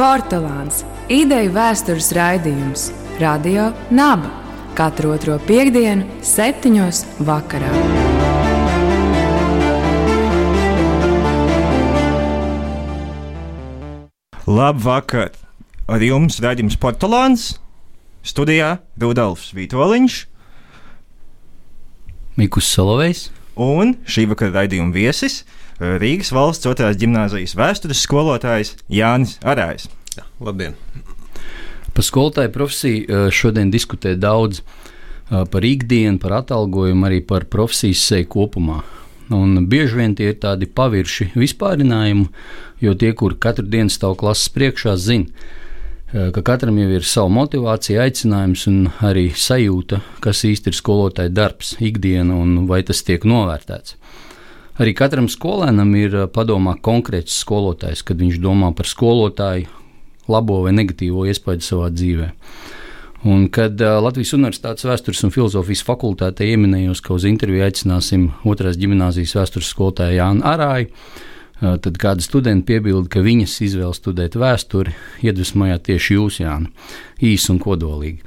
Portugāns - ideju vēstures raidījums Radio Naba katru otro piekdienu, septiņos vakarā. Labvakar! Ar jums redzams Portugāns, studijā Rudolfs Vitoļņš Mikus Solovejs. un šī vakara raidījuma viesis Rīgas valsts otrās gimnāzijas vēstures skolotājs Jānis Arājs. Labdien! Par skolotāju profesiju eh, šodien diskutē daudz eh, par ikdienu, par atalgojumu, arī par profesijas seju kopumā. Un bieži vien tie ir tādi pavirši vispārinājumi, jo tie, kur katru dienu stāv klases priekšā, zina, eh, ka katram jau ir sava motivācija, aicinājums un arī sajūta, kas īsti ir skolotāja darbs, ikdiena un vai tas tiek novērtēts. Arī katram skolēnam ir padomā konkrēts skolotājs, kad viņš domā par skolotāju, labo vai negatīvo iespaidu savā dzīvē. Un kad uh, Latvijas Universitātes vēstures un filozofijas fakultātē ieminējos, ka uz interviju aicināsim otrās gimnāzijas vēstures skolotāju Jānu Arāju, uh, tad kāda studenta piebilda, ka viņas izvēle studēt vēsturi iedvesmojāt tieši jūs, Jāni, īsi un kodolīgi.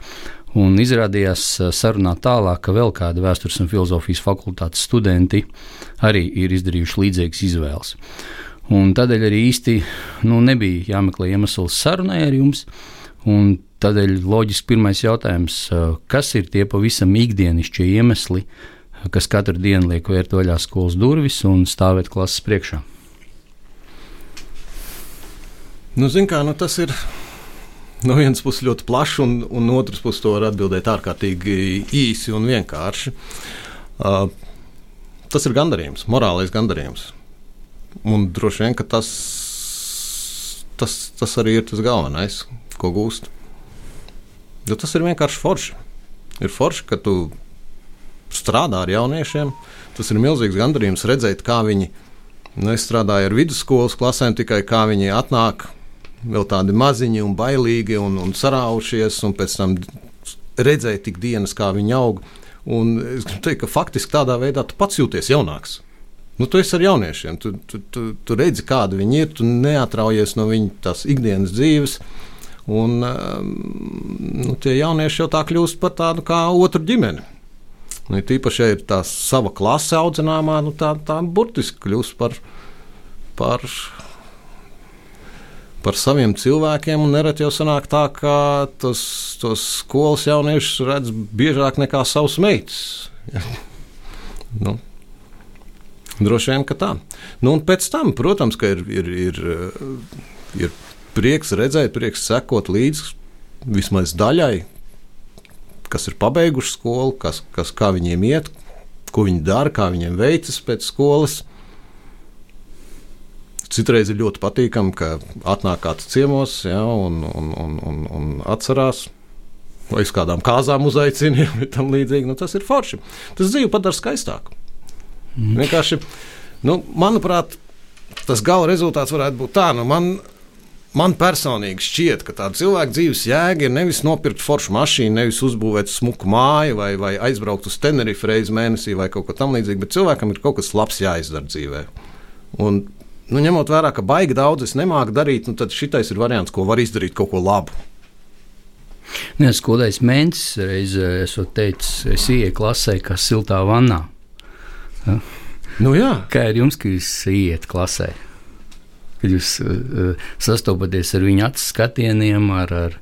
Un izrādījās sarunā tālāk, ka vēl kādi vēstures un filozofijas fakultātes studenti arī ir izdarījuši līdzīgas izvēles. Un tādēļ arī īsti nu, nebija jāmeklē iemesls sarunai ar jums. Tādēļ loģiski pirmais jautājums, kas ir tie pavisam ikdienišķie iemesli, kas katru dienu liek vērt vaļā skolas durvis un stāvēt klases priekšā? Nu, kā, nu, tas ir no vienas puses ļoti plašs, un, un no otras puses to var atbildēt ārkārtīgi īsi un vienkārši. Uh, tas ir gandarījums, morālais gandarījums. Un droši vien, tas, tas, tas arī ir tas galvenais, ko gūst. Jo tas ir vienkārši forši. Ir forši, ka tu strādā ar jauniešiem. Tas ir milzīgs gandarījums redzēt, kā viņi nu, es strādāju ar vidusskolas klasēm, tikai kā viņi atnāk vēl tādi maziņi un bailīgi un, un saraušies, un pēc tam redzēt tik dienas, kā viņi aug. Un es gribu teikt, ka faktiski tādā veidā tu pats jūties jaunāks. Nu, tu esi ar jauniešiem, tu, tu, tu, tu redzi, kādi viņi ir, tu neatraujies no viņu tās ikdienas dzīves. Un, um, nu, tie jaunieši jau tā kļūst par tādu kā otru ģimeni. Nu, tīpaši, ja ir tā sava klase audzināmā, nu, tā, tā burtiski kļūst par, par, par saviem cilvēkiem. Nereti jau sanāk tā, ka tos, tos skolas jauniešus redz biežāk nekā savus meitas. nu, Droši vien, ka tā. Nu, un pēc tam, protams, ir, ir, ir, ir prieks redzēt, prieks sekot līdzi vismaz daļai, kas ir pabeiguši skolu, kas, kas, kā viņiem iet, ko viņi dara, kā viņiem veicas pēc skolas. Citreiz ir ļoti patīkami, ka atnāk kāds ciemos ja, un, un, un, un, un atcerās. Vai uz kādām kāzām uzaicinājumiem, tam līdzīgi. Nu, tas ir forši. Tas dzīvi padara skaistāku. Mm. Vienkārši, nu, manuprāt, tas gala rezultāts varētu būt tā, nu, man, man personīgi šķiet, ka tāda cilvēka dzīves jēga ir nevis nopirkt foršu mašīnu, nevis uzbūvēt smuku māju vai, vai aizbraukt uz Tenerife reizi mēnesī vai kaut ko tamlīdzīgu, bet cilvēkam ir kaut kas labs jāizdara dzīvē. Un, nu, ņemot vērā, ka baigi daudz es nemāku darīt, nu, tad šitais ir variants, ko var izdarīt kaut ko labu. Nē, skolēs mēnesis reizē esmu teicis, es ieeju klasē, kā siltā vannā. Ja? Nu, jā. Kā ir jums, ka jūs ieiet klasē? Kad jūs uh, sastopaties ar viņu acu skatieniem, ar, ar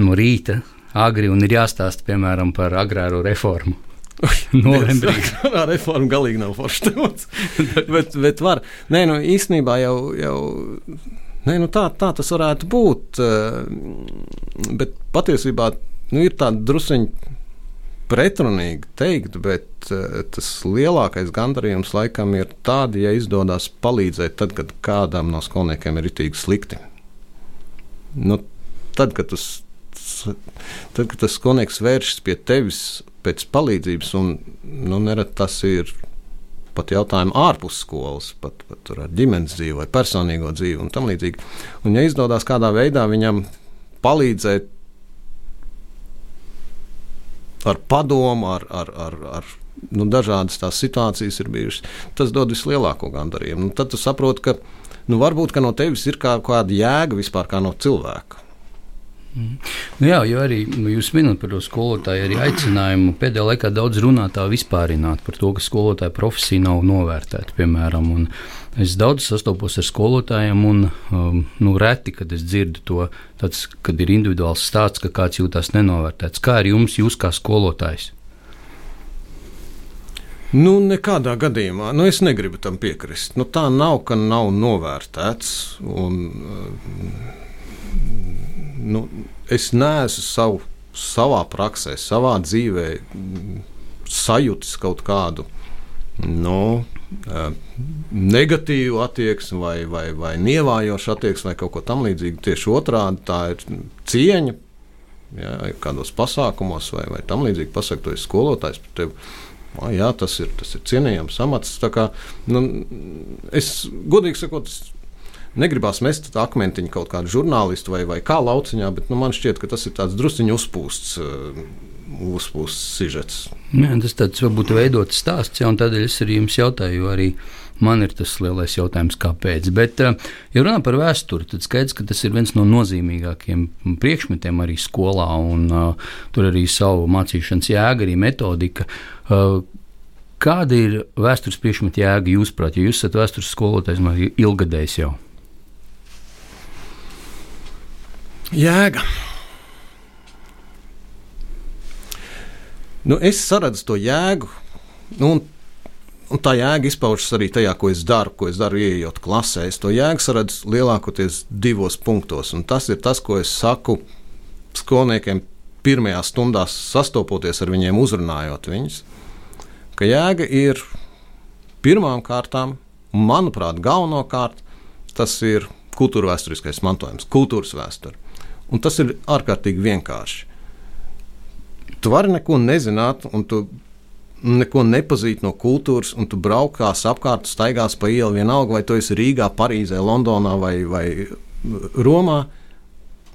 no rīta agri un ir jāstāsta, piemēram, par agrāro reformu. Novembrī. Tā reforma galīgi nav forša temats. bet, bet var. Nē, nu īstenībā jau. jau Nē, nu tā, tā tas varētu būt. Bet patiesībā nu, ir tāda druskuņa pretrunīgi teikt, bet tas lielākais gandarījums laikam ir tāds, ja izdodas palīdzēt, tad, kad kādam no skolniekiem ir itīgi slikti. Nu, tad, kad tas, tad, kad tas skolnieks vēršas pie tevis pēc palīdzības, un nu, nerad tas ir pat jautājumu ārpus skolas, pat, pat ar ģimenes dzīvi vai personīgo dzīvi un tam līdzīgi. Un, ja izdodas kādā veidā viņam palīdzēt ar padomu, ar, ar, ar, ar nu, dažādas tās situācijas ir bijušas, tas dod vislielāko gandarījumu. Nu, tad tu saproti, ka nu, varbūt no tevis ir kā, kāda jēga vispār kā no cilvēka. Mm. Nu jā, jo arī nu, jūs minat par to skolotāju arī aicinājumu. Pēdējā laikā daudz runā tā vispārināt par to, ka skolotāja profesija nav novērtēta, piemēram. Es daudz sastopos ar skolotājiem, un um, nu, reti, kad es dzirdu to, tāds, kad ir individuāls stāsts, ka kāds jūtas nenovērtēts. Kā ar jums, jūs kā skolotājs? Nu, nekādā gadījumā nu, es negribu tam piekrist. Nu, tā nav, ka nav novērtēts. Un, nu, es neesmu savu, savā praksē, savā dzīvē sajūtis kaut kādu nu, negatīvu attieksmi vai, vai, vai nievājošu attieksmi vai kaut ko tamlīdzīgu. Tieši otrādi tā ir cieņa. Ja, kādos pasākumos vai, vai tam līdzīgi pasakot, tu esi skolotājs par tevi. O, jā, tas ir, tas ir cienījams amats. Kā, nu, es godīgi sakot, negribās mest akmentiņu kaut kādu žurnālistu vai, vai kā lauciņā, bet nu, man šķiet, ka tas ir tāds drusciņš uzpūsts. Uh, Uzpūsts sižets. Jā, tas tāds varbūt veidots stāsts, ja, un tādēļ es arī jums jautāju, jo arī man ir tas lielais jautājums, kāpēc. Bet, uh, ja runā par vēsturi, tad skaidrs, ka tas ir viens no nozīmīgākajiem priekšmetiem arī skolā, un uh, tur arī savu mācīšanas jēga, arī metodika. Uh, kāda ir vēstures priekšmeta jēga jūsuprāt, ja jūs esat vēstures skolotājs ilgadējs jau? Jēga. Nu, es saredzu to jēgu, nu, un, un tā jēga izpaužas arī tajā, ko es daru, ko es daru, ieejot klasē. Es to jēgu saredzu lielākoties divos punktos, un tas ir tas, ko es saku skolniekiem pirmajās stundās, sastopoties ar viņiem, uzrunājot viņus. Ka jēga ir pirmām kārtām, un manuprāt, galvenokārt, tas ir kultūra vēsturiskais mantojums, kultūras vēsture. Un tas ir ārkārtīgi vienkārši. Tu vari neko nezināt, un tu neko nepazīt no kultūras, un tu braukās apkārt, staigās pa ielu, vienalga, vai tu esi Rīgā, Parīzē, Londonā vai, vai Romā,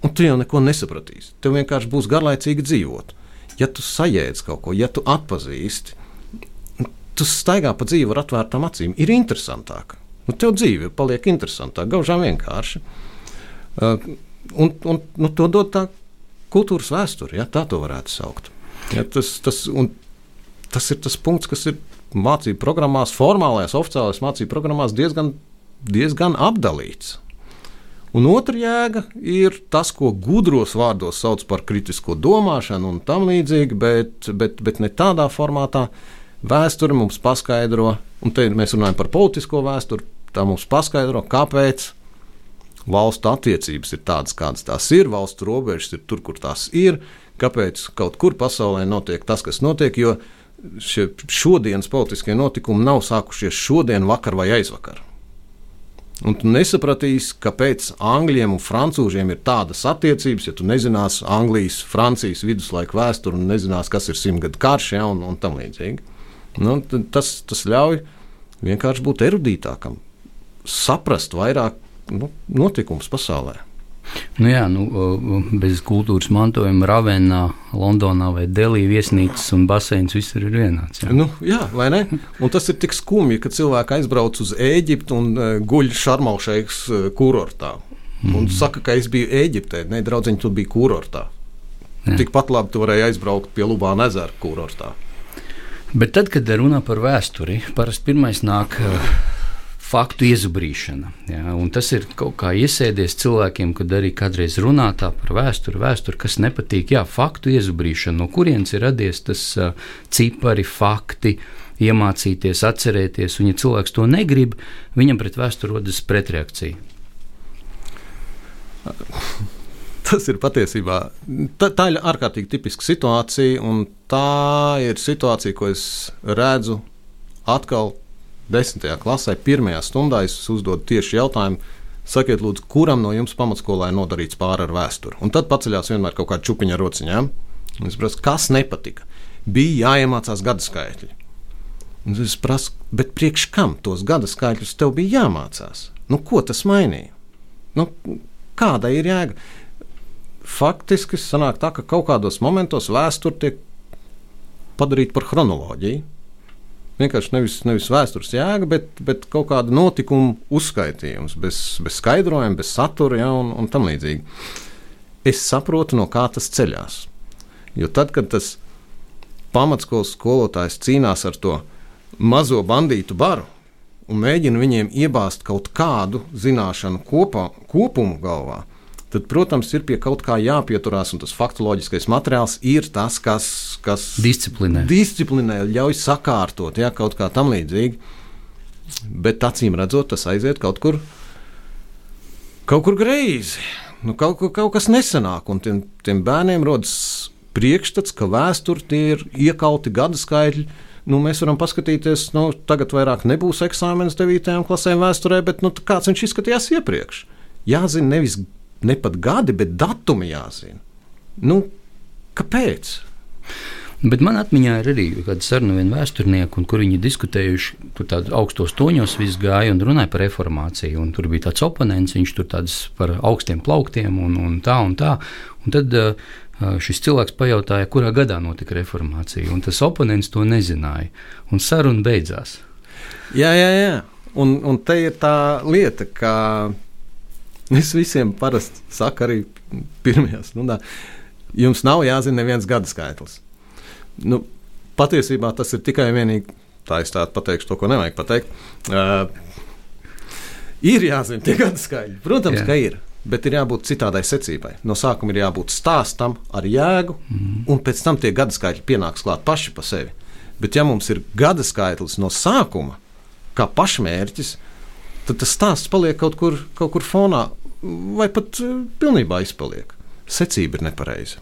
un tu jau neko nesapratīsi. Tev vienkārši būs garlaicīgi dzīvot. Ja tu sajēdz kaut ko, ja tu atpazīsti, tu staigā pa dzīvi ar atvērtām acīm, ir interesantāk. Nu, tev dzīve paliek interesantāka, gaužām vienkārši. Uh, un, un nu, to dod tā kultūras vēsture, ja tā to varētu saukt. Ja, tas, tas, tas ir tas punkts, kas ir mācību programmās, formālajās, oficiālajās mācību programmās diezgan, diezgan apdalīts. Un otra jēga ir tas, ko gudros vārdos sauc par kritisko domāšanu un tam līdzīgi, bet, bet, bet ne tādā formātā. Vēsture mums paskaidro, un te mēs runājam par politisko vēsturi, tā mums paskaidro, kāpēc valstu attiecības ir tādas, kādas tās ir, valstu robežas ir tur, kur tās ir, kāpēc kaut kur pasaulē notiek tas, kas notiek. Jo šie šodienas politiskie notikumi nav sākušies šodien, vakar vai aizvakar. Un tu nesapratīsi, kāpēc angļiem un frančūžiem ir tādas attiecības, ja tu nezināsi Anglijas, Francijas viduslaiku vēsturi un nezināsi, kas ir simtgadu karš ja, un, un tam līdzīgi. Nu, tas, tas ļauj vienkārši būt erudītākam, saprast vairāk nu, notikums pasaulē. Nu jā, nu, bez kultūras mantojuma Ravenā, Londonā vai Delī viesnīcas un baseins visur ir vienāds. Jā. Nu, jā, vai ne? Un tas ir tik skumji, ka cilvēki aizbrauc uz Ēģiptu un uh, guļ šarmaušais uh, kurortā. Mm. Un saka, ka es biju Ēģiptē, ne draudziņ, tu biji kurortā. Jā. Tikpat labi tu varēji aizbraukt pie Lubāna ezera kurortā. Bet tad, kad runā par vēsturi, parasti pirmais nāk. Faktu iezubrīšana. Ja, tas ir kaut kā iesēdies cilvēkiem, kad arī kādreiz runā par vēsturi, vēsturi, kas nepatīk. Jā, faktu iezubrīšana, no kurienes ir radies tas uh, cipari, fakti. Iemācīties, atcerēties, un, ja cilvēks to negrib, viņam pret vēsturi rodas pretreakcija. Tas ir patiesībā tā, tā ir ārkārtīgi tipiska situācija, un tā ir situācija, ko es redzu atkal desmitajā klasē, pirmajā stundā es uzdodu tieši jautājumu. Sakiet, lūdzu, kuram no jums pamatskolā ir nodarīts pāri ar vēsturi? Un tad paceļās vienmēr kaut kāda čupiņa rociņā. Es prasu, kas nepatika? Bija jāiemācās gada skaitļi. Un es prasu, bet priekš kam tos gada skaitļus tev bija jāmācās? Nu, ko tas mainīja? Nu, kāda ir jēga? Faktiski sanāk tā, ka kaut kādos momentos vēsture tiek padarīta par chronoloģiju Vienkārši nevis, nevis vēstures jēga, bet, bet kaut kāda notikuma uzskaitījums, bez, bez skaidrojuma, bez satura ja, un, un tam līdzīgi. Es saprotu, no kā tas ceļās. Jo tad, kad tas pamatskolas skolotājs cīnās ar to mazo bandītu baru un mēģina viņiem iebāzt kaut kādu zināšanu kopā, kopumu galvā, tad, protams, ir pie kaut kā jāpieturās, un tas faktoloģiskais materiāls ir tas, kas, kas disciplinē. disciplinē, ļauj sakārtot, ja kaut kā tam līdzīgi. Bet acīm redzot, tas aiziet kaut kur, kaut kur greizi. Nu, kaut, kaut, kaut kas nesanāk, un tiem, tiem bērniem rodas priekšstats, ka vēsturē ir iekauti gada skaitļi. Nu, mēs varam paskatīties, nu, tagad vairāk nebūs eksāmenis 9. klasē vēsturē, bet nu, kāds viņš izskatījās iepriekš. Jāzina nevis ne pat gadi, bet datumi jāzina. Nu, kāpēc? Bet man atmiņā ir arī kāda saruna ar vienu vēsturnieku, kur viņi diskutējuši, tur tādos augstos toņos viss gāja un runāja par reformāciju. Tur bija tāds oponents, viņš tur tāds par augstiem plauktiem un, un tā un tā. Un tad uh, šis cilvēks pajautāja, kurā gadā notika reformācija, un tas oponents to nezināja. Un saruna beidzās. Jā, jā, jā. Un, un te ir tā lieta, ka Es visiem parasti saku, arī pirmajā stundā, jums nav jāzina neviens gada skaitlis. Nu, patiesībā tas ir tikai vienīgi tā, es tādu pateikšu, to, ko nevajag pateikt. Uh, ir jāzina tie gada skaitļi. Protams, Jā. ka ir. Bet ir jābūt citādai secībai. No sākuma ir jābūt stāstam ar jēgu, mm. un pēc tam tie gada skaitļi pienāks klāt paši pa sevi. Bet, ja mums ir gada skaitlis no sākuma, kā pašmērķis, tad tas stāsts paliek kaut kur, kaut kur fonā, vai pat eh, pilnībā izpaliek. Secība ir nepareiza.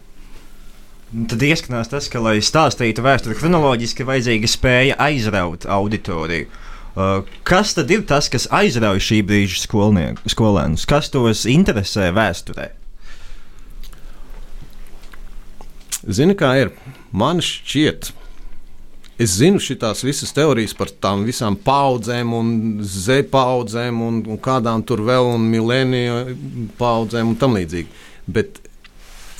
Tad ieskanās tas, ka, lai stāstītu vēsturi kronoloģiski, vajadzīga spēja aizraut auditoriju. Uh, kas tad ir tas, kas aizrauj šī brīža skolēnus? Kas tos interesē vēsturē? Zini, kā ir? Man šķiet, ka Es zinu šīs visas teorijas par tām visām paudzēm, un Z-paudzēm, un, un kādām tur vēl, un milēniju paudzēm un tam līdzīgi. Bet,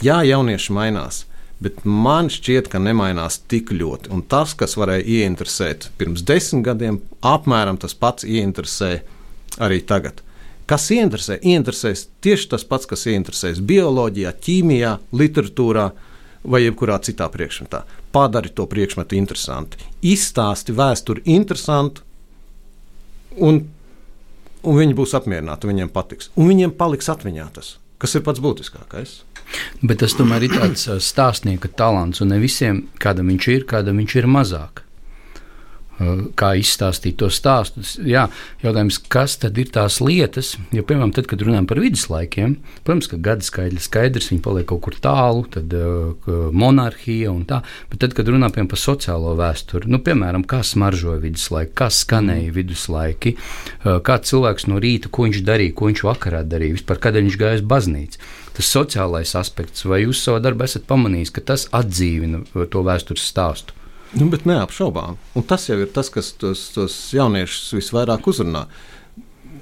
jā, jaunieši mainās, bet man šķiet, ka nemainās tik ļoti. Un tas, kas varēja ieinteresēt pirms desmit gadiem, apmēram tas pats ieinteresē arī tagad. Kas ieinteresē? Ieinteresēs tieši tas pats, kas ieinteresēs bioloģijā, ķīmijā, literatūrā vai jebkurā citā priekšmetā padari to priekšmetu interesantu. Izstāsti vēsturi interesantu, un, un viņi būs apmierināti, viņiem patiks. Un viņiem paliks atmiņā tas, kas ir pats būtiskākais. Bet tas tomēr ir tāds stāstnieka talants, un ne visiem, kādam viņš ir, kādam viņš ir mazāk. Eh, kā izstāstīt to stāstu. Jā, jautājums, kas tad ir tās lietas? Jo, piemēram, tad, kad runājam par viduslaikiem, protams, ka gada skaidrs, skaidrs viņi paliek kaut kur tālu, tad uh, monarhija un tā. Bet tad, kad runājam par sociālo vēsturi, nu, piemēram, kā smaržoja viduslaiki, kā skanēja viduslaiki, uh, kā cilvēks no rīta, ko viņš darīja, ko viņš vakarā darīja, vispār kad viņš gāja uz baznīcu. Tas sociālais aspekts, vai jūs savā darbā esat pamanījis, ka tas atdzīvina to vēstures stāstu? Nu, bet neapšaubām. Un tas jau ir tas, kas tos, tos jauniešus visvairāk uzrunā.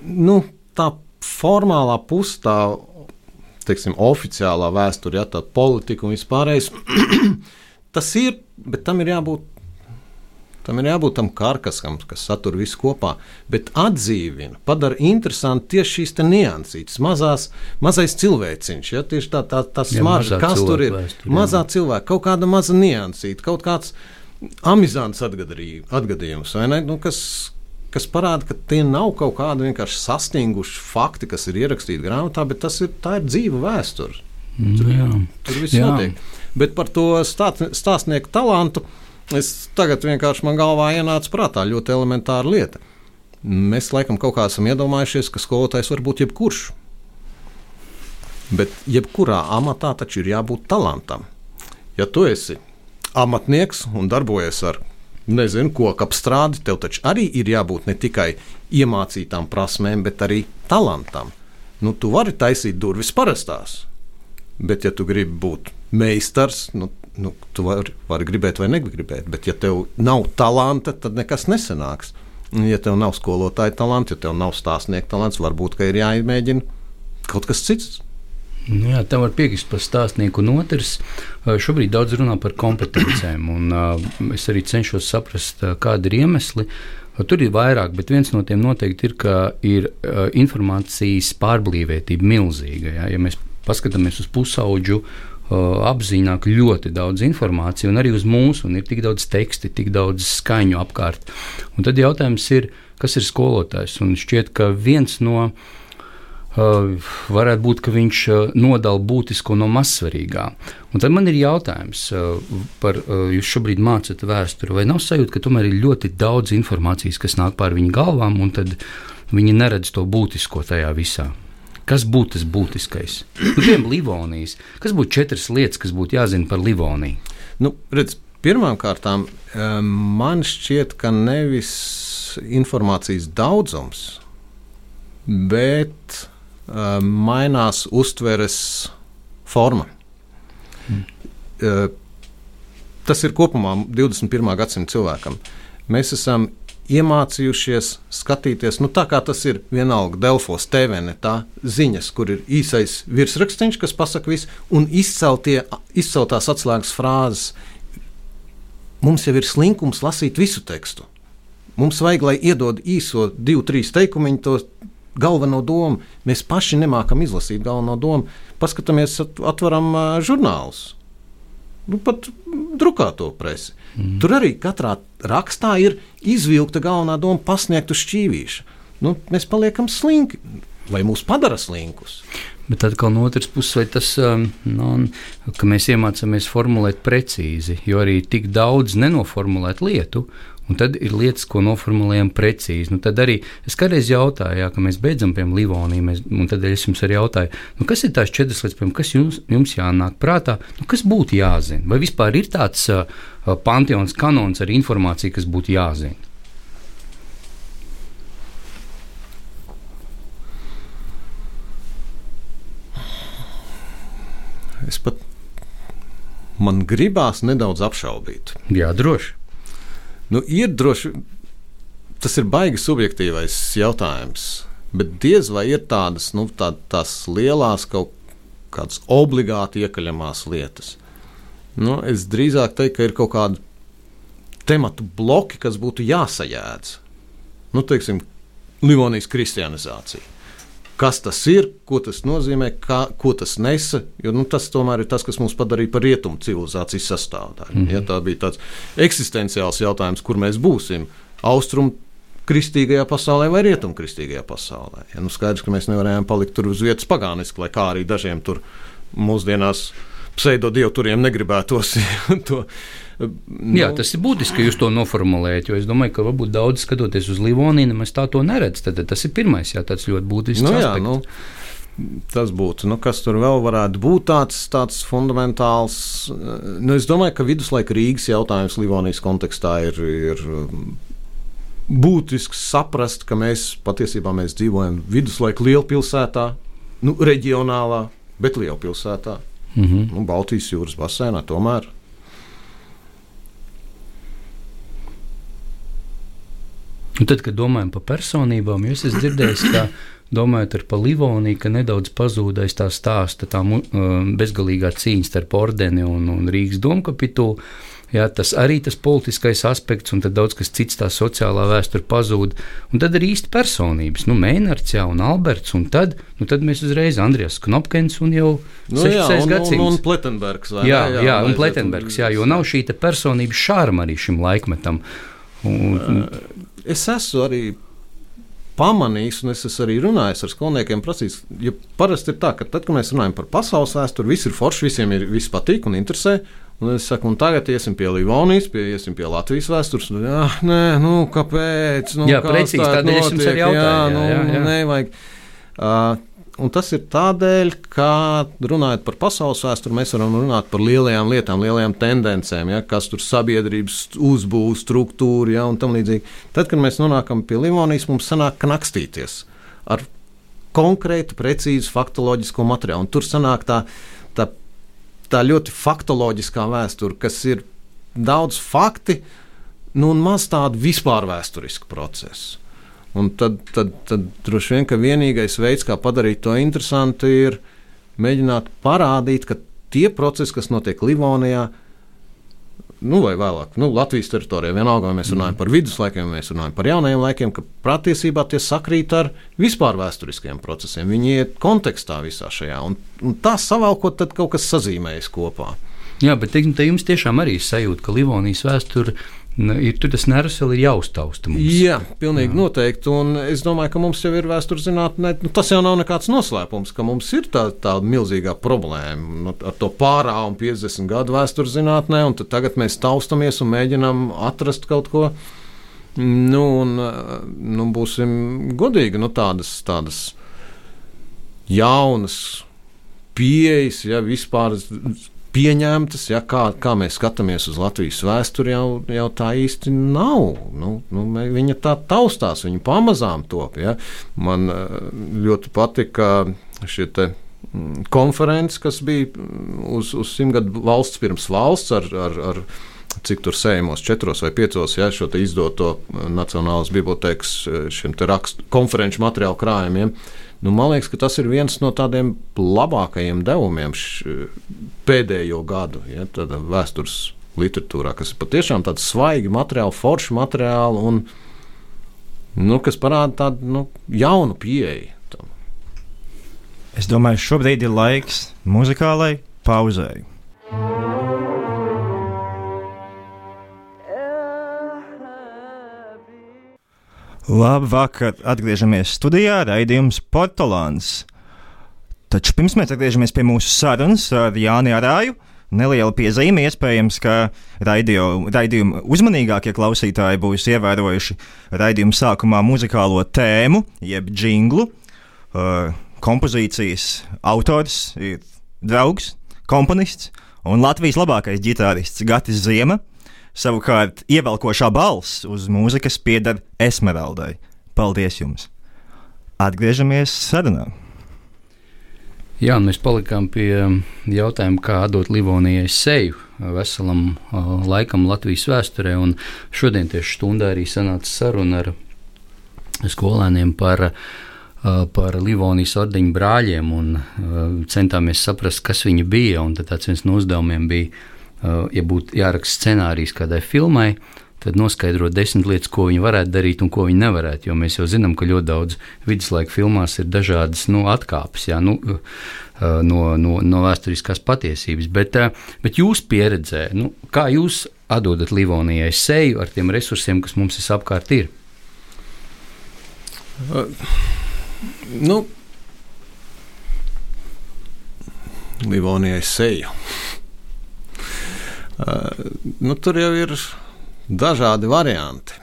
Nu, tā formālā puse, tā teiksim, oficiālā vēsture, ja, tā politika un vispārējais, tas ir, bet tam ir jābūt. Tam ir jābūt tam karkasam, kas satur visu kopā, bet atdzīvina, padara interesanti tieši šīs niansītas, mazās, mazais cilvēciņš, ja, tieši tā, tā, tā smarža, kas tur ir. Vēstur, mazā cilvēka, kaut kāda maza niansīta, kaut kāds amizants atgadījums, nu, kas, kas parāda, ka tie nav kaut kādi vienkārši sastinguši fakti, kas ir ierakstīti grāmatā, bet tas ir, ir dzīva vēsture. Mm, tur, jā. tur viss jā. notiek. Bet par to stāt, stāstnieku talantu es tagad vienkārši man galvā ienāca prātā ļoti elementāra lieta. Mēs laikam kaut kā esam iedomājušies, ka skolotājs var būt jebkurš. Bet jebkurā amatā taču ir jābūt talantam. Ja tu esi amatnieks un darbojies ar nezinu, koku apstrādi, tev taču arī ir jābūt ne tikai iemācītām prasmēm, bet arī talantam. Nu, tu vari taisīt durvis parastās, bet, ja tu gribi būt meistars, nu, nu, tu vari, vari gribēt vai negribēt, bet, ja tev nav talanta, tad nekas nesanāks. Ja tev nav skolotāja talants, ja tev nav stāstnieka talants, varbūt ir jāmēģina kaut kas cits. Nu jā, tam var piekrist par stāstnieku. Un otrs, šobrīd daudz runā par kompetencēm. Un, uh, es arī cenšos saprast, uh, kādi ir iemesli. Tur ir vairāk, bet viens no tiem noteikti ir, ka ir uh, informācijas pārblīvētība milzīga. Ja, ja mēs paskatāmies uz pusauģu, apzināk ļoti daudz informācijas, un arī uz mūsu, un ir tik daudz teksti, tik daudz skaņu apkārt. Un tad jautājums ir, kas ir skolotājs? Un šķiet, ka viens no Uh, varētu būt, ka viņš uh, nodala būtisko no mazsvarīgā. Un tad man ir jautājums uh, par, jūs šobrīd mācāt vēsturi, vai nav sajūta, ka tomēr ir ļoti daudz informācijas, kas nāk pār viņu galvām, un tad viņi neredz to būtisko tajā visā. Kas būtu tas būtiskais? Nu, piemēram, Livonijas. Kas būtu četras lietas, kas būtu jāzina par Livoniju? Nu, redz, Pirmkārt, man šķiet, ka nevis informācijas daudzums, bet mainās uztveres forma. Mm. Uh, tas ir kopumā 21. gadsimta cilvēkam. Mēs esam iemācījušies skatīties, nu, tā kā tas ir vienalga Delfos TVN, tā ziņas, kur ir īsais virsrakstīns, kas pasaka visu, un izceltie, izceltās atslēgas frāzes. Mums jau ir slinkums lasīt visu tekstu. Mums vajag, lai iedod īso divu, trīs teikumu, to galveno domu. Mēs paši nemākam izlasīt galveno domu. Paskatāmies, atveram žurnālus. Nu, pat drukāto presi. Mm. Tur arī katrā rakstā ir izvilkta galvenā doma, pasniegta uz šķīvīša. Nu, mēs paliekam slinki, vai mūs padara slinkus. Bet atkal no otras puses, tas, um, nu, ka mēs iemācāmies formulēt precīzi, jo arī tik daudz nenoformulēt lietu, Un tad ir lietas, ko noformulējam precīzi. Nu, tad arī es kādreiz jautāju, jā, kad mēs beidzam pie Livonijas, un tad es jums arī jautāju, nu, kas ir tās četras lietas, piemēram, kas jums, jums jānāk prātā, nu, kas būtu jāzina? Vai vispār ir tāds uh, panteons, kanons ar informāciju, kas būtu jāzina? Es pat man gribās nedaudz apšaubīt. Jā, droši. Nu, ir droši, tas ir baigi subjektīvais jautājums. Bet diez vai ir tādas, nu, tā, tās lielās kaut kādas obligāti iekaļamās lietas. Nu, es drīzāk teiktu, ka ir kaut kādi tematu bloki, kas būtu jāsajēdz. Nu, teiksim, Livonijas kristianizācija. Kas tas ir, ko tas nozīmē, kā, ko tas nesa. Jo, nu, tas tomēr ir tas, kas mūs padarīja par rietumu civilizācijas sastāvdaļu. Mm -hmm. ja, tā bija tāds eksistenciāls jautājums, kur mēs būsim. Austrumu kristīgajā pasaulē vai rietumkristīgajā pasaulē. Ja, nu, skaidrs, ka mēs nevarējām palikt tur uz vietas pagāniski, lai kā arī dažiem tur mūsdienās pseidodievturiem negribētos to Nu, Jā, tas ir būtiski, ka jūs to noformulējat. Es domāju, ka varbūt daudz skatoties uz Livoniju, nemaz tā to neredz. Tad tas ir pirmais, jā, tāds ļoti būtisks. Nu, jā, nu, tas būtu. Nu, kas tur vēl varētu būt tāds, tāds fundamentāls? Nu, es domāju, ka viduslaika Rīgas jautājums Livonijas kontekstā ir. ir Būtisks saprast, ka mēs patiesībā mēs dzīvojam viduslaika lielpilsētā, nu, reģionālā, bet lielpilsētā. Mm -hmm. nu, Baltijas jūras basēnā tomēr Un tad, kad domājam par personībām, jūs esat dzirdējis, ka domājot par Livoniju, ka nedaudz pazūdais tā stāsta, tā bezgalīgā cīņa starp ordeni un, un Rīgas domkapitulu. Jā, tas arī tas politiskais aspekts, un daudz kas cits, tā sociālā vēsture pazūd. Un tad ir īsti personības, nu, Mēnards jā, un Alberts, un tad, nu, tad mēs uzreiz Andrijas Knopkins un jau nu, 16 gadsimts. Un, un Pletenbergs. Jā, jā, jā, un Pletenbergs, jā, jo nav šī personības šārma arī šim laikmetam. Un, un, es esmu arī pamanījis, un es esmu arī runājis ar skolniekiem, prasījis, jo parasti ir tā, ka tad, kad mēs runājam par pasaules vēsturi, viss ir forši, visiem ir viss patīk un interesē. Un es saku, un tagad iesim pie Livonijas, pie, iesim pie Latvijas vēstures. Nu, jā, nē, nu, kāpēc? Nu, jā, precīzi es jums arī jautāju. Jā, nu, jā, jā. nevajag. Uh, Un tas ir tādēļ, ka runājot par pasaules vēsturi, mēs varam runāt par lielajām lietām, lielajām tendencēm, ja, kas tur sabiedrības uzbūves, struktūra ja, un tam līdzīgi. Tad, kad mēs nonākam pie Livonijas, mums sanāk knakstīties ar konkrētu, precīzu faktoloģisko materiālu. Un tur sanāk tā, tā, tā ļoti faktoloģiskā vēsture, kas ir daudz fakti nu, un maz tādu vispār vēsturisku procesu. Un tad, tad, tad droši vien, ka vienīgais veids, kā padarīt to interesantu, ir mēģināt parādīt, ka tie procesi, kas notiek Livonijā, nu, vai vēlāk, nu, Latvijas teritorijā, vienalga, vai mēs runājam par viduslaikiem, vai mēs runājam par jaunajiem laikiem, ka patiesībā tie sakrīt ar vispār vēsturiskiem procesiem. Viņi iet kontekstā visā šajā, un, un tā savalkot, tad kaut kas sazīmējas kopā. Jā, bet teiksim, te jums tiešām arī sajūta, ka Livonijas vēsture ir tur tas nervs vēl ir jāuztausta. Mums. Jā, pilnīgi Jā. noteikti. Un es domāju, ka mums jau ir vēstures zinātnē, nu, tas jau nav nekāds noslēpums, ka mums ir tā, tā milzīgā problēma nu, ar to pārāvu 50 gadu vēstures zinātnē, un tagad mēs taustamies un mēģinām atrast kaut ko. Nu, un, nu, būsim godīgi, nu, tādas, tādas jaunas pieejas, ja vispār pieņemtas, ja, kā, kā mēs skatāmies uz Latvijas vēsturi, jau, jau tā īsti nav. Nu, nu, viņa tā taustās, viņa pamazām top. Ja. Man eh, ļoti patika šie te mm, konferences, kas bija mm, uz, uz simtgadu valsts pirms valsts ar, ar, ar cik tur sējamos, četros vai piecos, ja šo izdoto eh, Nacionālās bibliotekas eh, rakstu konferenču materiālu krājumiem. Ja Nu, man liekas, ka tas ir viens no tādiem labākajiem devumiem š, pēdējo gadu ja, vēstures literatūrā, kas ir patiešām tāds svaigi materiāli, forši materiāli un nu, kas parāda tādu nu, jaunu pieeju. Tam. Es domāju, šobrīd ir laiks muzikālai pauzei. Labvakar, atgriežamies studijā, raidījums Portugāns. Taču pirms mēs atgriežamies pie mūsu sarunas ar Jāni Arāju, neliela piezīme. Iespējams, ka raidījuma uzmanīgākie klausītāji būs ievērojuši raidījuma sākumā muzikālo tēmu, jeb jinglu. Uh, kompozīcijas autors ir draugs, komponists un Latvijas labākais ģitārists Gatis Ziema. Savukārt, ievelkošā balss uz mūzikas pieder Esmeraldai. Paldies jums! Atgriežamies sarunā! Jā, mēs palikām pie jautājuma, kā dot Livonijai seju veselam uh, laikam Latvijas vēsturē. Šodien tieši stundā arī sanāca saruna ar skolēniem par, uh, par Livonijas ordeņu brāļiem un uh, centāmies saprast, kas viņi bija. Tāds viens no uzdevumiem bija ja būtu jāraksta scenārijs kādai filmai, tad noskaidrot desmit lietas, ko viņi varētu darīt un ko viņi nevarētu. Jo mēs jau zinām, ka ļoti daudz viduslaika filmās ir dažādas nu, atkāpes jā, nu, uh, no, no, no vēsturiskās patiesības. Bet, bet jūs pieredzē, nu, kā jūs atdodat Livonijai seju ar tiem resursiem, kas mums apkārt ir? Uh, nu, Livonijai seju. Uh, nu, tur jau ir dažādi varianti.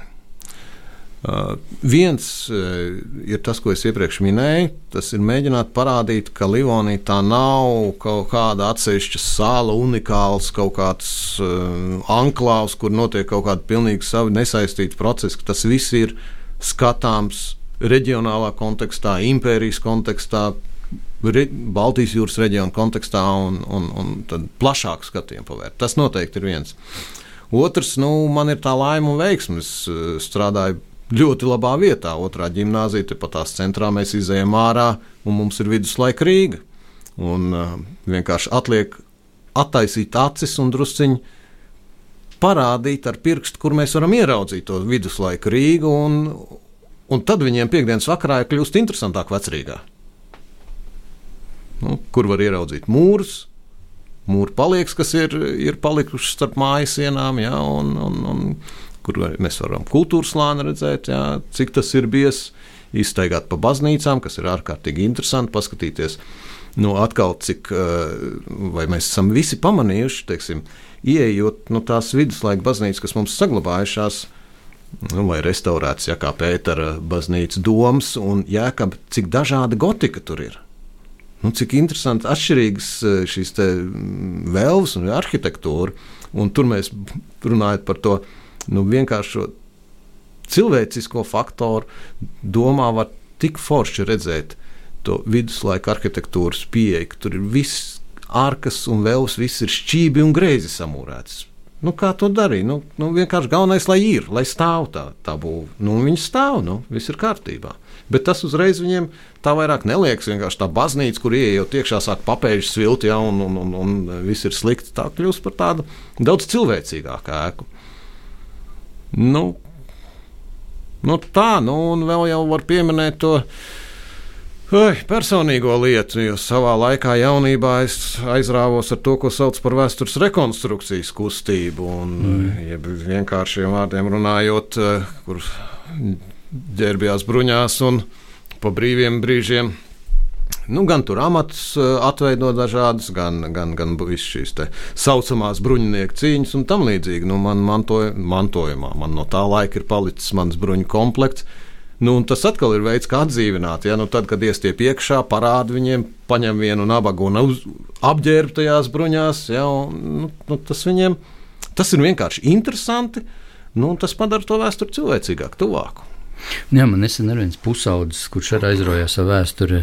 Uh, viens uh, ir tas, ko es iepriekš minēju. Tas ir mēģināt parādīt, ka Livonija tā nav kaut kāda atsevišķa sāla, unikāls kaut kāds uh, anklāvs, kur notiek kaut kāda pilnīgi savi nesaistīti procesi. Tas viss ir skatāms reģionālā kontekstā, impērijas kontekstā, Baltijas jūras reģiona kontekstā un, un, un plašāku skatījumu pavērt. Tas noteikti ir viens. Otrs, nu, man ir tā laime un veiksme. Es eh, strādāju ļoti labā vietā. Otrā gimnāzija, tepat tās centrā mēs izējām ārā, un mums ir viduslaika Rīga. Un uh, vienkārši atliek attaisīt acis un drusciņi parādīt ar pirkstu, kur mēs varam ieraudzīt to viduslaika Rīgu. Un, un tad viņiem piekdienas vakarā ir kļūst interesantāk vecrīgāk nu, kur var ieraudzīt mūrus. Mūri palieks, kas ir, ir palikuši starp mājas sienām, ja, un, un, un kur mēs varam kultūras slāni redzēt, ja, cik tas ir bijis. Iztaigāt pa baznīcām, kas ir ārkārtīgi interesanti, paskatīties, nu, atkal, cik, vai mēs esam visi pamanījuši, teiksim, ieejot nu, tās viduslaika baznīcas, kas mums saglabājušās, nu, vai restaurētas, ja kā Pētera baznīca domas un jēkab, cik dažāda gotika tur ir. Nu, cik interesanti atšķirīgas eh, šīs mm, vēlmes un arhitektūra. Un tur mēs runājam par to nu, vienkāršo cilvēcisko faktoru. Domā, var tik forši redzēt to viduslaika arhitektūras pieeja, ka tur ir viss ārkas un vēlams, viss ir šķīvi un greizi samūrēts. Nu, kā to darīt? Nu, nu, vienkārši galvenais, lai ir, lai stāv tā, tā būva. Nu, viņi stāv, nu, viss ir kārtībā. Bet tas uzreiz viņiem tā vairāk neliekas. Vienkārši tā baznīca, kur ienākot iekšā, sāk papēžu svilti, ja, un, un, un, un viss ir slikti. Tā kļūst par tādu daudz cilvēcīgāku ēku. Nu, nu tā, nu, un vēl jau var pieminēt to Oi, personīgo lietu, jo savā laikā jaunībā es aizrāvos ar to, ko sauc par vēstures rekonstrukcijas kustību. Un, mm. vienkāršiem vārdiem runājot, eh, kur ģērbjās bruņās un pa brīviem brīžiem. Nu, gan tur amats eh, atveido dažādas, gan, gan, gan šīs tā saucamās bruņinieku cīņas un tam līdzīgi. Nu, man mantoja, mantojumā man no tā laika ir palicis mans bruņu komplekts Nu, tas atkal ir veids, kā atdzīvināt. Ja? Nu, tad, kad iestiep iekšā, parāda viņiem, paņem vienu nabagu un apģērb tajās bruņās. Ja? Un, nu, nu, tas viņiem tas ir vienkārši interesanti. Nu, tas padara to vēsturi cilvēcīgāku, tuvāku. Jā, man nesen ir viens pusaudzis, kurš arī aizraujās ar vēsturi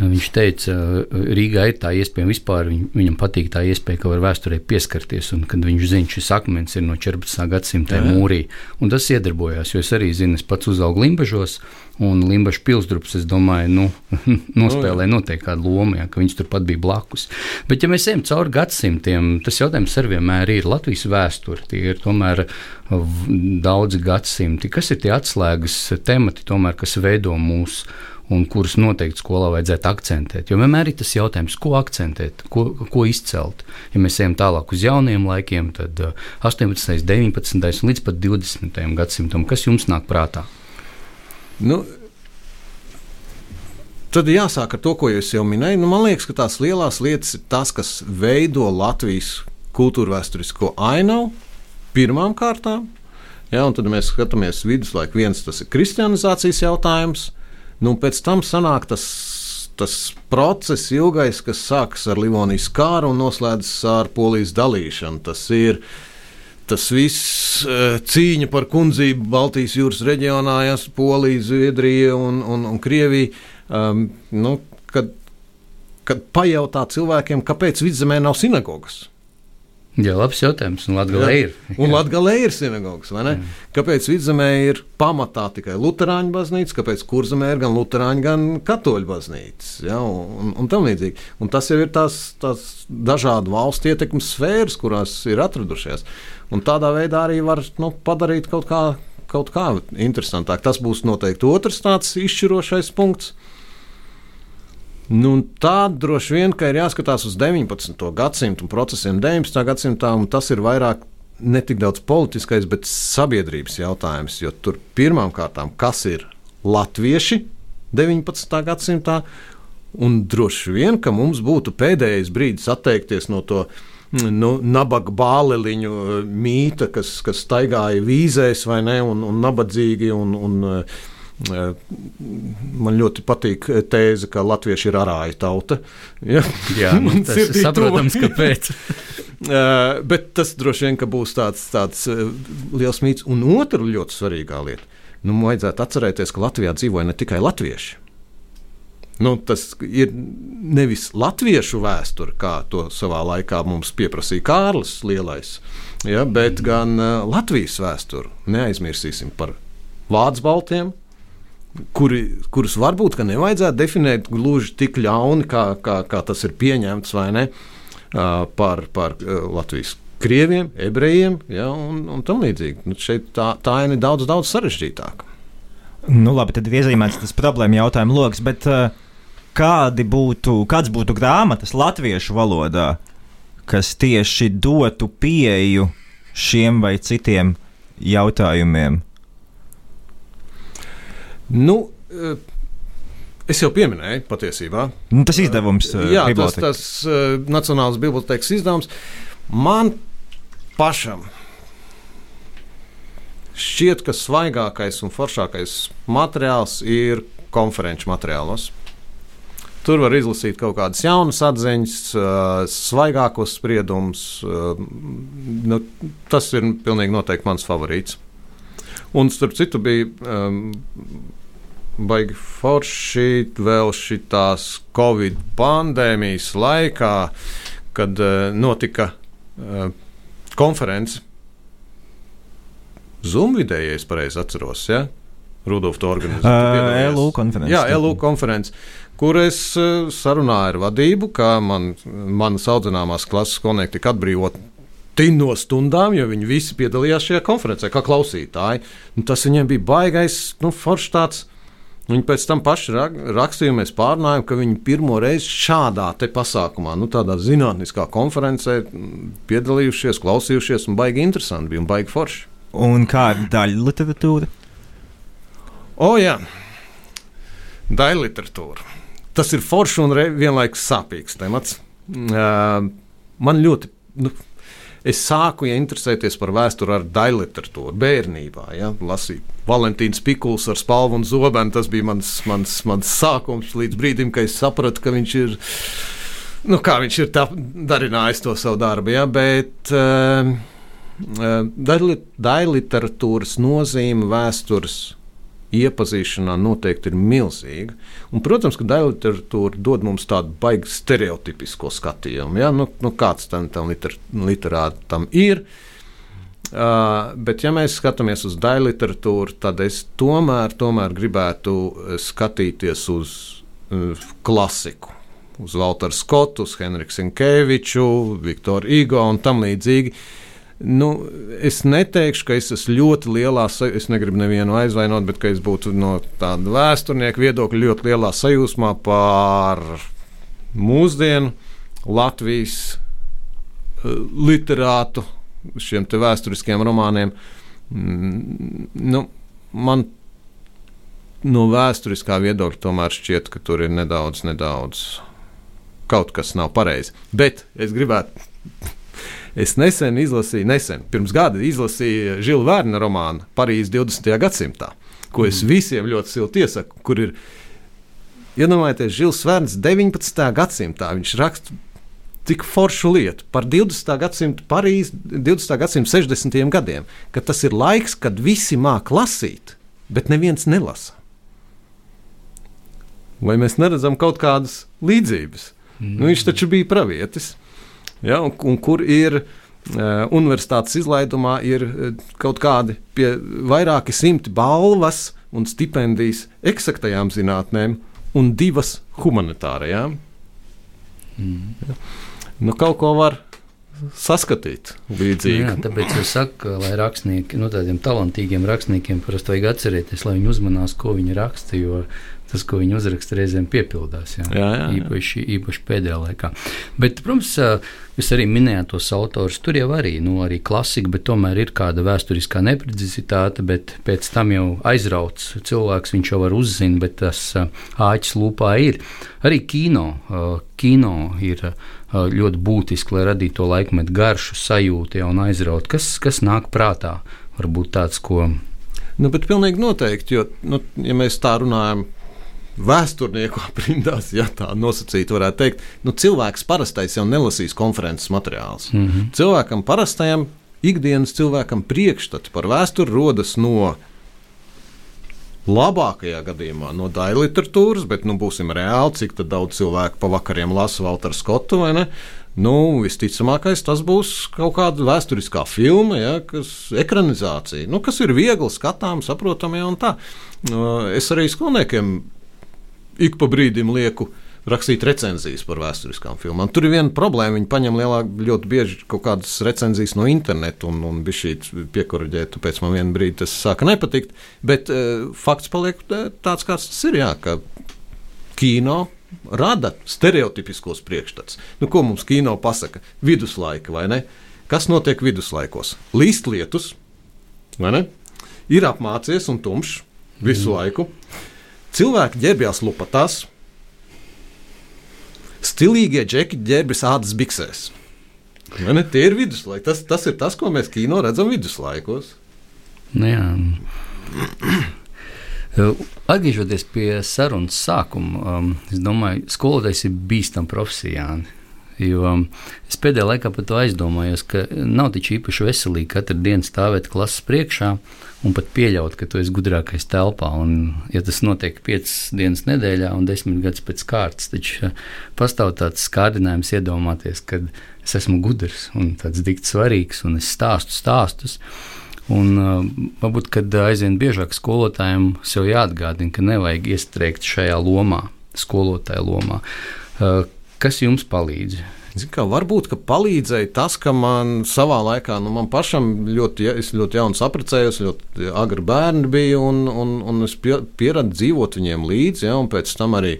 Viņš teica, Rīgā ir tā iespēja, vispār viņ, viņam patīk tā iespēja, ka var vēsturē pieskarties. Un, kad viņš zina, šis akmens ir no 14. gadsimta mūrī, un tas iedarbojās. Jo es arī zinu, es pats uzaugu Limbažos, un Limbaģa pilsdrups, es domāju, nu, nospēlē noteikti kādu lomu, ja, ka viņš turpat bija blakus. Bet, ja mēs ejam cauri gadsimtiem, tas jautājums ar vienmēr ir Latvijas vēsture. Tie ir tomēr daudzi gadsimti. Kas ir tie atslēgas temati, tomēr, kas veido mūsu? Un kurus noteikti skolā vajadzētu akcentēt. Jo vienmēr ir tas jautājums, ko akcentēt, ko, ko izcelt. Ja mēs ejam tālāk uz jauniem laikiem, tad 18, 19 un līdz pat 20 gadsimtam, kas jums nāk prātā? Nu, Tad jāsāk ar to, ko jūs jau minējāt. Nu, man liekas, ka tās lielās lietas ir tas, kas veido Latvijas kultūra vēsturisko ainavu pirmām kārtām. Ja, tad mēs skatāmies viduslaiku, viens tas ir kristianizācijas jautājums, Nu, pēc tam sanāk tas, tas process ilgais, kas sākas ar Livonijas kāru un noslēdzas ar polijas dalīšanu. Tas ir tas viss e, cīņa par kundzību Baltijas jūras reģionā, ja Polija, Zviedrija un, un, un Krievija. Um, nu, kad, kad pajautā cilvēkiem, kāpēc vidzemē nav sinagogas. Jā, labs jautājums. Un Latvijā ir. Un Latvijā ir sinagogas. Kāpēc vidzemē ir pamatā tikai Lutāņu baznīca, kāpēc kurzemē ir gan Lutāņu, gan Katoļu baznīcas? Ja? Un, un tam līdzīgi. Un tas jau ir tās, tās dažādu valstu ietekmes sfēras, kurās ir atradušies. Un tādā veidā arī var nu, padarīt kaut kā, kaut kā interesantāk. Tas būs noteikti otrs tāds izšķirošais punkts. Nu, tā droši vien ir jāskatās uz 19. gadsimtu un procesiem 19. gadsimtā, un tas ir vairāk ne tik daudz politiskais, bet sabiedrības jautājums. Jo tur pirmām kārtām, kas ir latvieši 19. gadsimtā, un droši vien, ka mums būtu pēdējais brīdis atteikties no to nu, nabaga bāliņu mīta, kas, kas staigāja vīzēs vai ne, un, un nabadzīgi. Un, un, Man ļoti patīk tēze, ka latvieši ir arāja tauta. Ja? Jā, nu, tas ir saprotams, kāpēc. Bet tas droši vien būs tāds, tāds liels mīts. Un otra ļoti svarīgā lieta. Nu, vajadzētu atcerēties, ka Latvijā dzīvoja ne tikai latvieši. Nu, tas ir nevis latviešu vēsture, kā to savā laikā mums pieprasīja Kārlis Lielais, ja, bet gan uh, Latvijas vēsture. Neaizmirsīsim par Vācu baltiem, kuri, kurus varbūt nevajadzētu definēt gluži tik ļauni, kā, kā, kā tas ir pieņemts ne par, par Latvijas krieviem, ebrejiem ja, un, un tam līdzīgi. Nu, šeit tā, tā ir daudz, daudz sarežģītāka. Nu, labi, tad ir iezīmēts tas problēma jautājuma lokus, bet kādi būtu, kāds būtu grāmatas latviešu valodā, kas tieši dotu pieeju šiem vai citiem jautājumiem? Nu, eh, Es jau pieminēju, patiesībā. Nu, tas izdevums, uh, jā, tas, tas uh, Nacionālās bibliotekas izdevums. Man pašam šķiet, ka svaigākais un foršākais materiāls ir konferenču materiālos. Tur var izlasīt kaut kādas jaunas atziņas, svaigākos spriedumus. Nu, tas ir pilnīgi noteikti mans favorīts. Un starp citu bija um, baigi forši vēl šitās Covid pandēmijas laikā, kad uh, notika uh, konference Zumvidē, ja es pareizi atceros. Ja? Rudolf to organizēja. Uh, LU konferences. Jā, LU konferences, kur es uh, sarunāju ar vadību, ka man, manas audzināmās klases skolnieki tika atbrīvoti no stundām, jo viņi visi piedalījās šajā konferencē, kā klausītāji. Un tas viņiem bija baigais, nu, foršs tāds Viņi pēc tam paši rakstīja, mēs pārnājām, ka viņi pirmo reizi šādā pasākumā, nu, tādā zinātniskā konferencē piedalījušies, klausījušies, un baigi interesanti bija un baigi forši. Un kā ir daļa literatūra? O, jā, daļa literatūra. Tas ir forši un vienlaikus sāpīgs temats. Man ļoti. Nu, es sāku ja, interesēties par vēsturi ar daļu literatūru bērnībā. Ja, lasīju Valentīns Pikuls ar spalvu un zobenu. Tas bija mans, mans, mans sākums līdz brīdim, kad es sapratu, ka viņš ir. Nu, kā viņš ir darinājis to savu darbu, ja, bet uh, daļu literatūras nozīme vēstures iepazīšanā noteikti ir milzīga. Un, protams, ka daļa literatūra dod mums tādu baigi stereotipisko skatījumu. Ja? Nu, nu, kāds tam, tam liter, literātam ir? Uh, bet, ja mēs skatāmies uz daļu literatūru, tad es tomēr, tomēr gribētu skatīties uz uh, klasiku. Uz Walteru Skotu, uz Henriku Sinkeviču, Viktoru Igo un tam līdzīgi. Uh, Nu, es neteikšu, ka es esmu ļoti lielā, es negribu nevienu aizvainot, bet es būtu no tāda vēsturnieka viedokļa ļoti lielā sajūsmā par mūsdienu Latvijas eh, literātu, šiem vēsturiskiem romāniem. Mm, nu, man no vēsturiskā viedokļa tomēr šķiet, ka tur ir nedaudz, nedaudz kaut kas nav pareizi. Bet es gribētu Es nesen izlasīju, nesen, pirms gada izlasīju Žila Vērna romānu Parīzes 20. gadsimtā, ko es mm. visiem ļoti silti iesaku, kur ir iedomājieties, Žils Vērns 19. gadsimtā. Viņš raksta tik foršu lietu par 20. gadsimtu Parīzi, 20. gadsimtu 60. gadiem, ka tas ir laiks, kad visi māk lasīt, bet neviens nelasa. Vai mēs neredzam kaut kādas līdzības? Mm. Nu, viņš taču bija pravietis. Ja, un, un kur ir uh, universitātes izlaidumā, ir uh, kaut kādi pie vairāki simti balvas un stipendijas eksaktajām zinātnēm un divas humanitārajām. Mm. Ja. Nu, kaut ko var saskatīt līdzīgi. Jā, tāpēc es saku, lai rakstnieki, nu, tādiem talantīgiem rakstniekiem parasti vajag atcerēties, lai viņi uzmanās, ko viņi raksta, jo tas, ko viņi uzraksta, reizēm piepildās. Jā, jā, jā. Īpaši, īpaši pēdējā laikā. Bet, protams, jūs arī minējāt tos autors. Tur jau arī, nu, arī klasika, bet tomēr ir kāda vēsturiskā neprecizitāte. Bet pēc tam jau aizrauc cilvēks, viņš jau var uzzināt, bet tas āķis lūpā ir. Arī kino, kino ir ļoti būtiski, lai radītu to laikmetu garšu, sajūtu ja, un aizraut. Kas, kas nāk prātā? Varbūt tāds, ko. Nu, bet pilnīgi noteikti, jo, nu, ja mēs tā runājam vēsturnieku aprindās, ja tā nosacītu, varētu teikt, nu, cilvēks parastais jau nelasīs konferences materiālus. Mm -hmm. Cilvēkam parastajam, ikdienas cilvēkam priekšstats par vēsturi rodas no labākajā gadījumā no daļa literatūras, bet nu, būsim reāli, cik daudz cilvēku pa vakariem lasa Walteru Skotu vai ne. Nu, visticamākais tas būs kaut kāda vēsturiskā filma, ja, kas ekranizācija, nu, kas ir viegli skatāms, saprotama ja, un tā. Es arī skolniekiem ik pa brīdim lieku rakstīt recenzijas par vēsturiskām filmām. Tur ir viena problēma. Viņi paņem lielāk, ļoti bieži kaut kādas recenzijas no interneta un, un bija šī piekuraģēta. Tāpēc man vienā brīdī tas sāka nepatikt. Bet uh, fakts paliek e, tāds, kāds tas ir. Jā, ka kino rada stereotipiskos priekšstats. Nu, ko mums kino pasaka? Viduslaika vai ne? Kas notiek viduslaikos? Līst lietus, vai ne? Ir apmācies un tumšs visu mm. laiku. Cilvēki ģērbjās lupatās, stilīgie džeki ģērbjas ādas biksēs. Ne, tie ir viduslaiki. Tas, tas ir tas, ko mēs kino redzam viduslaikos. Nu, jā. Atgriežoties pie sarunas sākuma, um, es domāju, ka skolotājs ir bīstama profesija. Jo um, es pēdējā laikā par to aizdomājos, ka nav tik īpaši veselīgi katru dienu stāvēt klases priekšā un pat pieļaut, ka tu esi gudrākais telpā. Un, ja tas notiek piecas dienas nedēļā un desmit gadus pēc kārtas, tad uh, pastāv tāds kārdinājums iedomāties, ka es esmu gudrs un tāds dikti svarīgs un es stāstu stāstus. Un, uh, varbūt, kad aizvien biežāk skolotājiem sev jāatgādina, ka nevajag iestrēgt šajā lomā, skolotāja lomā. Uh, kas jums palīdz? Kā, varbūt palīdzēja tas, ka man savā laikā, nu, man pašam ļoti, ja, ļoti jauns apprecējos, ļoti agri bērni bija, un, un, un es pieradu dzīvot viņiem līdzi, ja, un pēc tam arī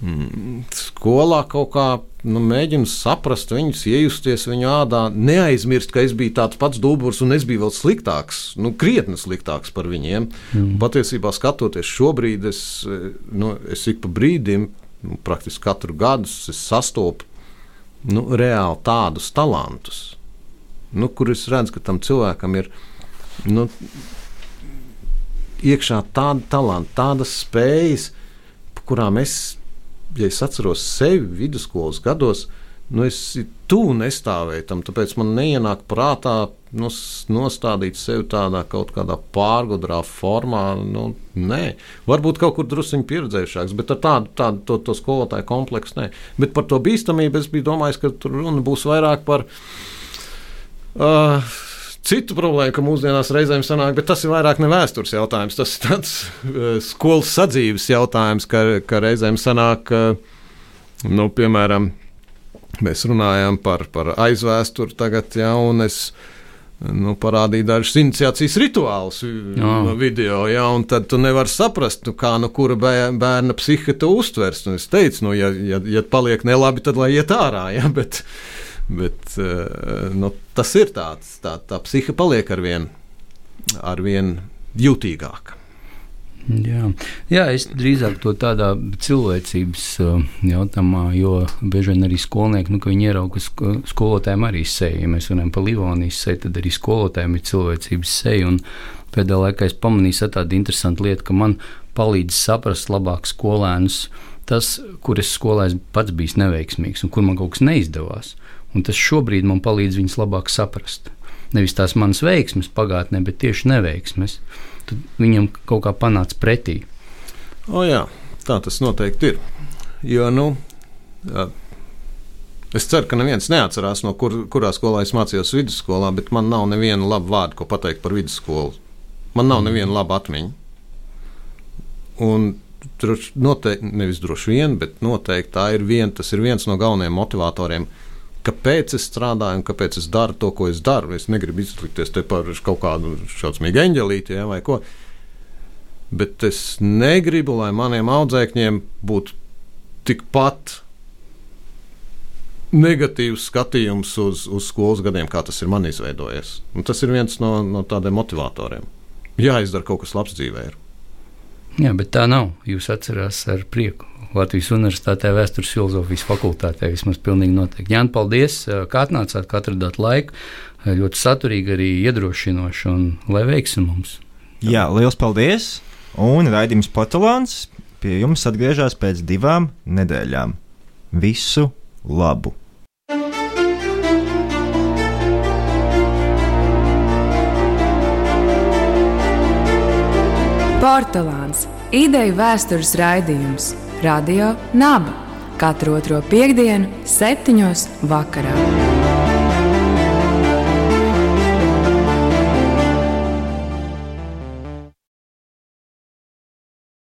mm, skolā kaut kā nu, mēģinu saprast viņus, iejusties viņu ādā, neaizmirst, ka es biju tāds pats duburs un es biju vēl sliktāks, nu, krietni sliktāks par viņiem. Mm. Patiesībā, skatoties šobrīd, es, nu, es ik pa brīdim, nu, praktiski katru gadu sastopu nu, reāli tādus talantus, nu, kurus redzu, ka tam cilvēkam ir nu, iekšā tāda talanta, tādas spējas, kurām es ja es atceros sevi vidusskolas gados, nu es tuvu nestāvēju tam, tāpēc man neienāk prātā nos, nostādīt sevi tādā kaut kādā pārgudrā formā. Nu, nē, varbūt kaut kur druskuļi pieredzējušāks, bet ar tādu, tādu to, to skolotāju kompleksu nē. Bet par to bīstamību es biju domājis, ka tur runa būs vairāk par. Uh, citu problēmu, ka mūsdienās reizēm sanāk, bet tas ir vairāk ne vēstures jautājums. Tas ir tāds uh, skolas sadzīves jautājums, ka, ka reizēm sanāk, uh, nu, piemēram, mēs runājam par, par aizvēsturi tagad, ja, un es nu, parādīju dažus iniciācijas rituālus no video, ja, un tad tu nevari saprast, nu, kā no nu, kura bērna psihe to uztvers. Un es teicu, nu, ja, ja, ja paliek nelabi, tad lai iet ārā. Ja, bet, Bet eh, nu, tas ir tāds, tā, tā psihe paliek ar vien, ar vien jutīgāka. Jā. Jā, es drīzāk to tādā cilvēcības uh, jautājumā, jo bieži vien arī skolnieki, nu, viņi ierauga skolotājiem arī seju. Ja mēs runājam par Livonijas seju, tad arī skolotājiem ir cilvēcības seja. Pēdējā laikā es pamanīju tādu interesantu lietu, ka man palīdz saprast labāk skolēnus tas, kur es skolā pats biju neveiksmīgs un kur man kaut kas neizdevās. Un tas šobrīd man palīdz viņus labāk saprast. Nevis tās manas veiksmes pagātnē, bet tieši neveiksmes. Tad viņam kaut kā panāca pretī. O jā, tā tas noteikti ir. Jo, nu, jā, es ceru, ka neviens neatcerās, no kur, kurā skolā es mācījos vidusskolā, bet man nav neviena laba vārda, ko pateikt par vidusskolu. Man nav neviena laba atmiņa. Un droši, noteikti, nevis droši vien, bet noteikti tā ir, vien, ir viens no galvenajiem motivatoriem, kāpēc es strādāju un kāpēc es daru to, ko es daru. Es negribu izlikties par kaut kādu šausmīgu eņģelīti ja, vai ko. Bet es negribu, lai maniem audzēkņiem būtu tikpat negatīvs skatījums uz, uz skolas gadiem, kā tas ir man izveidojies. Un tas ir viens no, no tādiem motivatoriem. Jāizdara kaut kas labs dzīvē. Jā, bet tā nav. Jūs atcerāties ar prieku. Latvijas Universitātē, Vēstures filozofijas fakultātē. Vismaz pilnīgi noteikti. Jā, paldies, ka atnācāt, ka atradāt laiku. Ļoti saturīgi, arī iedrošinoši un lai veiksim mums. Jā, liels paldies! Un raidījums Potolāns pie jums atgriežas pēc divām nedēļām. Visu labu! Portugāns - ideju vēstures raidījums Radio Naba katru otro piekdienu, septiņos vakarā.